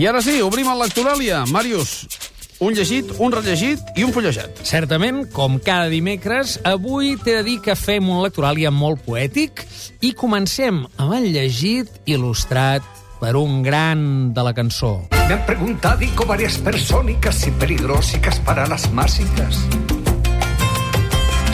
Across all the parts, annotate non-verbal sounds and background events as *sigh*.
I ara sí, obrim el Lectoràlia. Màrius, un llegit, un rellegit i un fullejat. Certament, com cada dimecres, avui t'he de dir que fem un lectoràlia molt poètic i comencem amb el llegit il·lustrat per un gran de la cançó. Me han preguntado varias persónicas y peligrosicas para las másicas.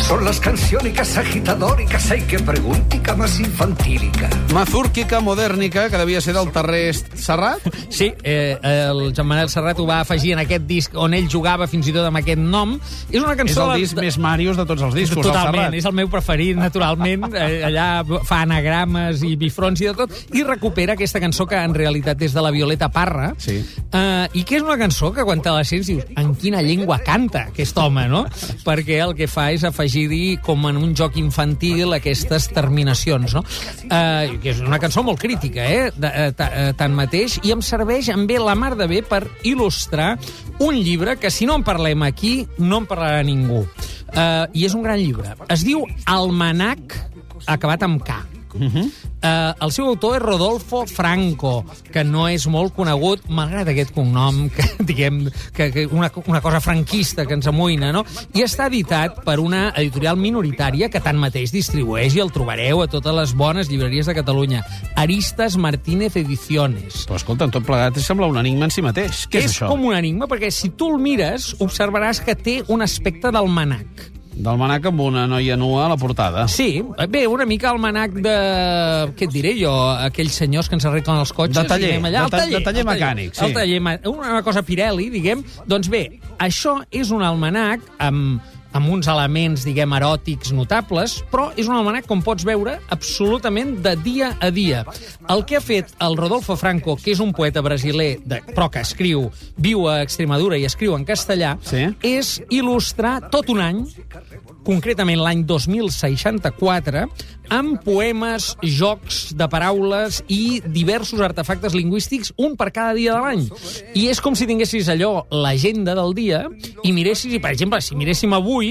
Son las canciónicas agitadóricas, hay que preguntica más infantílica. Mazúrquica modèrnica, que devia ser del Terrer Serrat. Sí, eh, el Joan Manel Serrat ho va afegir en aquest disc on ell jugava fins i tot amb aquest nom. És una És cançó... el disc de- més Màrius de tots els discos, Totalment, Serrat. és el meu preferit, naturalment. *laughs* Eh, allà fa anagrames i bifrons i de tot. I recupera aquesta cançó que en realitat és de la Violeta Parra. Sí. Eh, I que és una cançó que quan te la sents dius en quina llengua canta aquest home, no? *laughs* Perquè el que fa és afegir-hi com en un joc infantil aquestes terminacions, no? Eh, que és una cançó molt crítica, eh? De, eh, eh, tanmateix, i em serveix en bé la mar de bé per il·lustrar un llibre que si no en parlem aquí no en parlarà ningú. Uh, I és un gran llibre. Es diu Almanac, acabat amb K. Uh -huh. Uh, el seu autor és Rodolfo Franco, que no és molt conegut, malgrat aquest cognom, que *laughs* diguem que, que una, una cosa franquista que ens amoïna, no? I està editat per una editorial minoritària que tanmateix distribueix i el trobareu a totes les bones llibreries de Catalunya. Aristas Martínez Ediciones. Però escolta, en tot plegat sembla un enigma en si mateix. Què és, és això? com un enigma, perquè si tu el mires, observaràs que té un aspecte d'almanac. Del manac amb una noia nua a la portada. Sí, bé, una mica el manac de... Què et diré jo? Aquells senyors que ens arreglen els cotxes. De taller, diguem allà. de ta- de taller el mecànic, sí. El taller, una cosa Pirelli, diguem. Doncs bé, això és un almanac amb, amb uns elements, diguem, eròtics notables, però és un almanac, com pots veure, absolutament de dia a dia. El que ha fet el Rodolfo Franco, que és un poeta brasiler, de, però que escriu, viu a Extremadura i escriu en castellà, Sí. és il·lustrar tot un any concretament l'any 2064, amb poemes, jocs de paraules i diversos artefactes lingüístics, un per cada dia de l'any. I és com si tinguessis allò, l'agenda del dia, i miressis, i per exemple, si miréssim avui,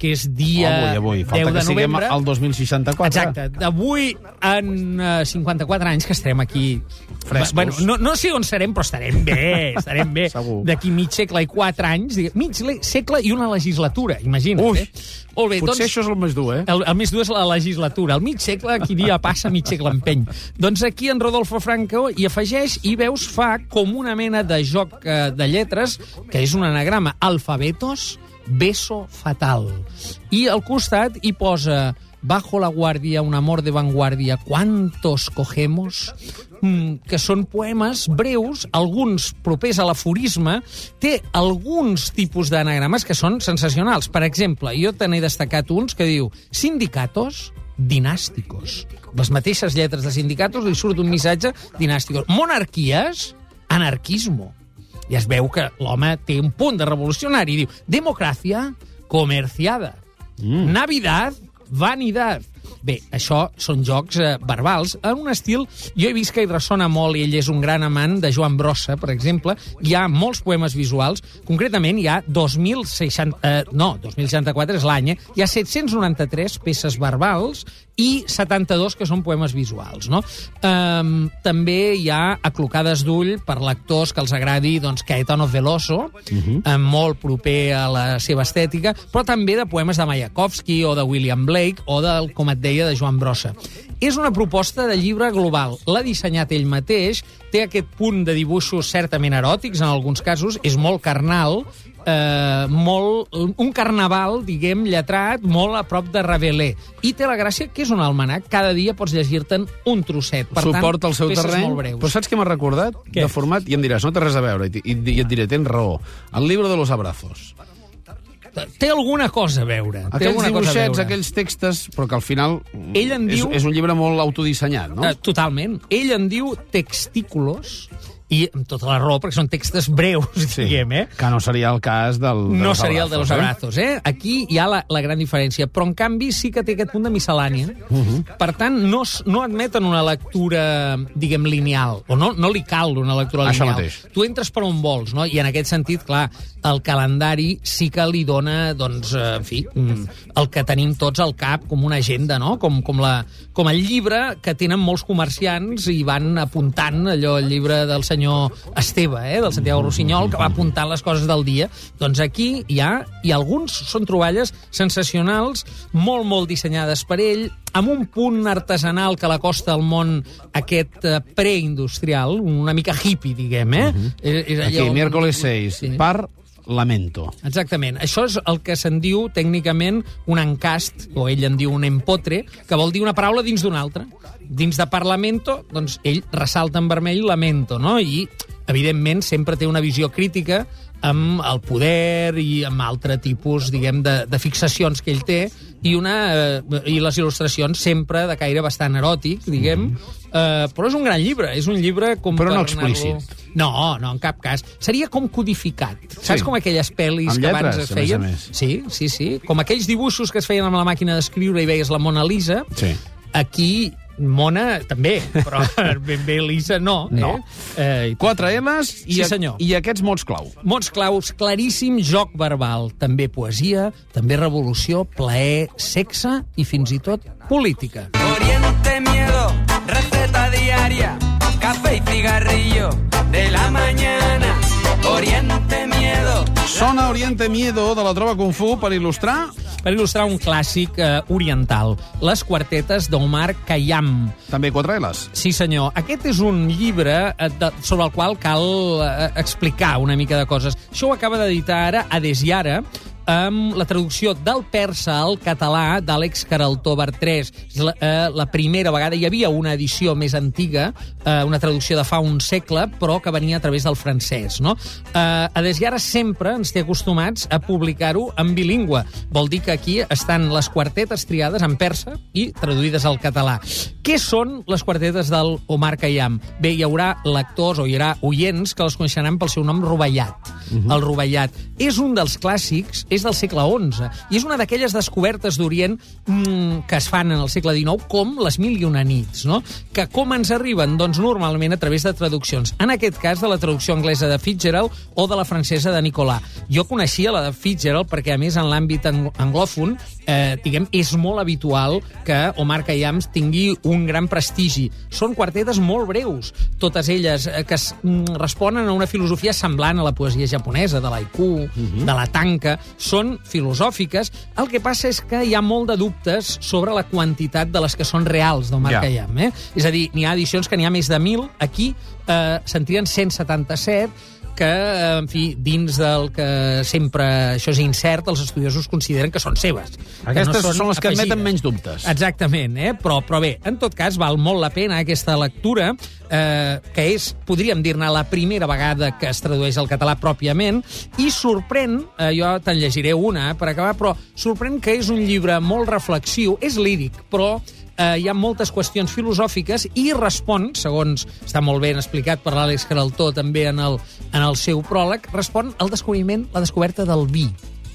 que és dia avui, avui. 10 Falta de que siguem novembre... al 2064. Exacte. D'avui en uh, 54 anys que estarem aquí... Frescos. Bueno, no, no sé on serem, però estarem bé, *laughs* estarem bé. D'aquí mig segle i 4 anys, mig le- segle i una legislatura, imagina't. Ui, eh? Molt bé, Potser doncs... això és el més dur, eh? El, el més dur és la legislatura. El mig segle, qui dia passa, mig segle empeny. Doncs aquí en Rodolfo Franco hi afegeix i veus fa com una mena de joc eh, de lletres, que és un anagrama, alfabetos, beso fatal. I al costat hi posa Bajo la guardia, un amor de vanguardia, ¿cuántos cogemos? Mm, que són poemes breus, alguns propers a l'aforisme, té alguns tipus d'anagrames que són sensacionals. Per exemple, jo te n'he destacat uns que diu sindicatos dinàsticos. Les mateixes lletres de sindicatos li surt un missatge dinàsticos. Monarquies, anarquismo. I es veu que l'home té un punt de revolucionari. Diu, democràcia comerciada. Mm. Navidad, vanidad. Bé, això són jocs eh, verbals en un estil... Jo he vist que hi ressona molt, i ell és un gran amant de Joan Brossa, per exemple. Hi ha molts poemes visuals. Concretament, hi ha 2.060... Eh, no, 2064 és l'any, eh? Hi ha 793 peces verbals i 72 que són poemes visuals, no? Um, també hi ha aclocades d'ull per lectors que els agradi doncs, Caetano Veloso, uh -huh. molt proper a la seva estètica, però també de poemes de Mayakovsky o de William Blake o del, com et deia, de Joan Brossa. És una proposta de llibre global. L'ha dissenyat ell mateix, té aquest punt de dibuixos certament eròtics, en alguns casos, és molt carnal, eh, molt, un carnaval, diguem, lletrat, molt a prop de Rabelais. I té la gràcia que és un almanac, cada dia pots llegir-te'n un trosset. Per Suporta tant, el seu terreny. Però saps què m'ha recordat? Què? De format, i em diràs, no té res a veure, i, i, i et diré, tens raó. El llibre de los abrazos. Té alguna cosa a veure. té Aquells alguna cosa a dibuixets, veure. aquells textos, però que al final Ell en és, diu- és un llibre molt autodissenyat, no? Eh, totalment. Ell en diu textículos, i amb tota la raó, perquè són textos breus, sí. diguem, eh? Que no seria el cas del... de No seria el de los abrazos, abrazos, eh? Aquí hi ha la, la gran diferència, però en canvi sí que té aquest punt de miscel·lània. Uh Mhm. -huh. Per tant, no, no admeten una lectura, diguem, lineal, o no, no li cal una lectura Això lineal. mateix. Tu entres per on vols, no? I en aquest sentit, clar, el calendari sí que li dona, doncs, eh, en fi, mm, el que tenim tots al cap com una agenda, no? Com, com, la, com el llibre que tenen molts comerciants i van apuntant allò, el llibre del senyor senyor Esteve, eh, del Santiago Rossinyol, que va apuntant les coses del dia. Doncs aquí hi ha, i alguns són troballes sensacionals, molt, molt dissenyades per ell, amb un punt artesanal que l'acosta al món aquest eh, preindustrial, una mica hippie, diguem, eh? És- és Aquí, allò- miércoles 6, Sí. par lamento. Exactament. Això és el que se'n diu tècnicament un encast, o ell en diu un empotre, que vol dir una paraula dins d'una altra. Dins de Parlamento, doncs ell ressalta en vermell lamento, no? I, evidentment, sempre té una visió crítica amb el poder i amb altre tipus, diguem, de, de fixacions que ell té, i, una, eh, i les il·lustracions sempre de caire bastant eròtic, diguem, eh, però és un gran llibre, és un llibre com Però no explícit. No, no, en cap cas. Seria com codificat. Saps Sí. com aquelles pel·lis Amb que abans lletres, es a més feien? més. Sí, sí, sí. Com aquells dibuixos que es feien amb la màquina d'escriure i veies la Mona Lisa. Sí. Aquí, Mona també, però *laughs* ben bé Lisa no. No. Eh? Eh, 4 M's i, Sí, a- senyor. i aquests mots clau. Mots claus, claríssim joc verbal, també poesia, també revolució, plaer, sexe i fins i tot política. Oriente Miedo, Oriente Miedo de la Trova Kung Fu per il·lustrar Per il·lustrar un clàssic eh, oriental, les quartetes d'Omar Khayyam. també 4 L's. Sí, senyor. Aquest és un llibre eh, de, sobre el qual cal eh, explicar una mica de coses. Això ho acaba d'editar ara Adesiara, amb la traducció del persa al català d'Àlex Caraltó Bertrés. És la, eh, la primera vegada hi havia una edició més antiga, eh, una traducció de fa un segle, però que venia a través del francès. No? Eh, Adesiara sempre ens té acostumats a publicar-ho en bilingüe. Vol dir que aquí estan les quartetes triades en persa i traduïdes al català. Què són les quartetes del Omar Khayyam? Bé, hi haurà lectors o hi haurà oients que les coneixeran pel seu nom Rovellat. El Rovellat és un dels clàssics, és del segle XI, i és una d'aquelles descobertes d'Orient mm, que es fan en el segle XIX, com les Mil i una nits, no? Que com ens arriben? Doncs normalment a través de traduccions. En aquest cas, de la traducció anglesa de Fitzgerald o de la francesa de Nicolas. Jo coneixia la de Fitzgerald perquè, a més, en l'àmbit ang- anglòfon, eh, diguem, és molt habitual que Omar Khayyam tingui un gran prestigi. Són quartetes molt breus, totes elles eh, que es, mm, responen a una filosofia semblant a la poesia japonesa, de l'haiku, de la tanca, són filosòfiques. El que passa és que hi ha molt de dubtes sobre la quantitat de les que són reals d'Omar Ja. Khayyam. Eh? És a dir, n'hi ha edicions que n'hi ha més de 1.000, aquí eh, se'n trien 177, que, en fi, dins del que sempre això és incert, els estudiosos consideren que són seves. que Aquestes són les que admeten menys dubtes. Exactament, eh? però, però bé, en tot cas, val molt la pena aquesta lectura, eh, que és, podríem dir-ne, la primera vegada que es tradueix al català pròpiament, i sorprèn, eh, jo te'n llegiré una eh, per acabar, però sorprèn que és un llibre molt reflexiu, és líric, però eh, hi ha moltes qüestions filosòfiques i respon, segons està molt ben explicat per l'Àlex Caraltó també en el, en el seu pròleg, respon al descobriment, la descoberta del vi.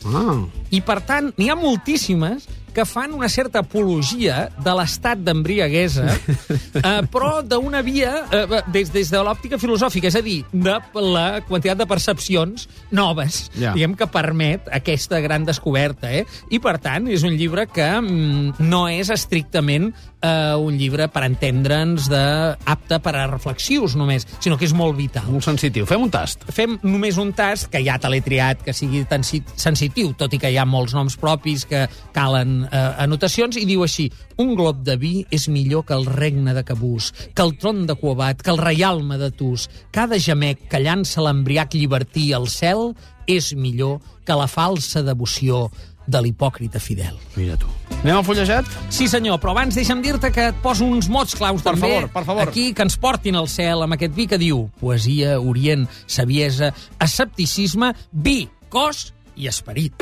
Ah. I, per tant, n'hi ha moltíssimes que fan una certa apologia de l'estat d'embriaguesa, *laughs* eh, però d'una via eh, des, des de l'òptica filosòfica, és a dir, de la quantitat de percepcions noves, Ja. diguem, que permet aquesta gran descoberta. Eh? I, per tant, és un llibre que mm, no és estrictament eh, un llibre per entendre'ns de, apte per a reflexius només, sinó que és molt vital Molt sensitiu. Fem un tast. fem només un tast, que ja te l'he triat que sigui tan si- sensitiu, tot i que hi ha molts noms propis que calen eh, anotacions, i diu així, un glob de vi és millor que el regne de Cabús, que el tron de Cuobat, que el reialme de Tus. Cada gemec que llança l'embriac llibertí al cel és millor que la falsa devoció de l'hipòcrita fidel. Mira tu. Anem al fullejat? Sí, senyor, però abans deixa'm dir-te que et poso uns mots claus Per també favor, per favor. aquí que ens portin al cel amb aquest vi que diu poesia, orient, saviesa, escepticisme, vi, cos i esperit.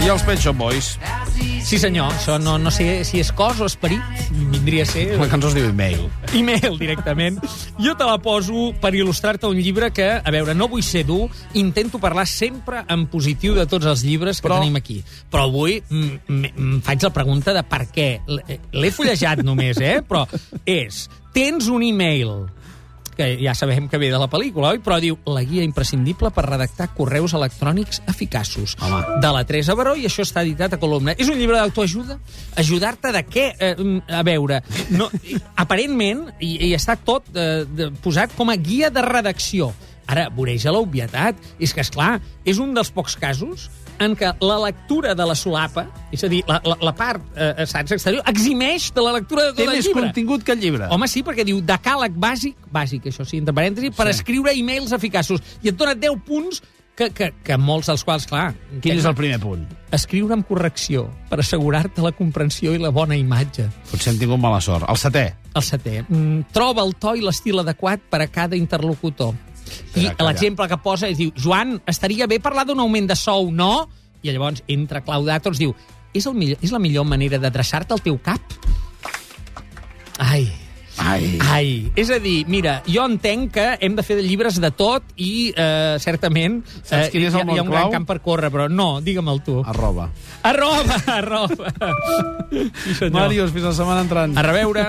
I els Pet Shop Boys. Sí, senyor, això no, no sé si és cos o esperit, vindria a ser... La cançó es diu Email. e-mail directament. Jo te la poso per il·lustrar-te un llibre que, a veure, no vull ser dur, intento parlar sempre en positiu de tots els llibres que Però- tenim aquí. Però avui mm, faig la pregunta de per què. L- L'he fullejat només, eh? Però és, tens un e-mail que ja sabem que ve de la pel·lícula, oi? Però diu, la guia imprescindible per redactar correus electrònics eficaços. Home. De la Teresa Baró, i això està editat a Columna. És un llibre d'autoajuda? Ajudar-te de què? Eh, mm, a veure, no, aparentment, i, i està tot eh, de, posat com a guia de redacció. Ara, voreja l'obvietat. És que, és clar, és un dels pocs casos en què la lectura de la solapa, és a dir, la, la, la part, eh, saps, exterior, eximeix de la lectura de tot Té el més llibre. contingut que el llibre. Home, sí, perquè diu decàleg bàsic, bàsic, això sí, entre parèntesis, per Sí. escriure e-mails eficaços. I et dona 10 punts que, que, que molts dels quals, clar... Quin és el primer punt? Escriure amb correcció, per assegurar-te la comprensió i la bona imatge. Potser hem tingut mala sort. El setè. El setè, mm, troba el to i l'estil adequat per a cada interlocutor. I l'exemple que posa és, diu, Joan, estaria bé parlar d'un augment de sou, no? I llavors entra Claudatos, diu, és, el millor, és la millor manera d'adreçar-te al teu cap? Ai, Ai. Ai, és a dir, mira, jo entenc que hem de fer de llibres de tot i, eh, certament, Saps quin és el hi, ha- hi ha un gran clau? camp per córrer, però no, digue'm-el tu. Arroba. Arroba, arroba. Sí, senyor. Màrius, fins la setmana entrant. A reveure.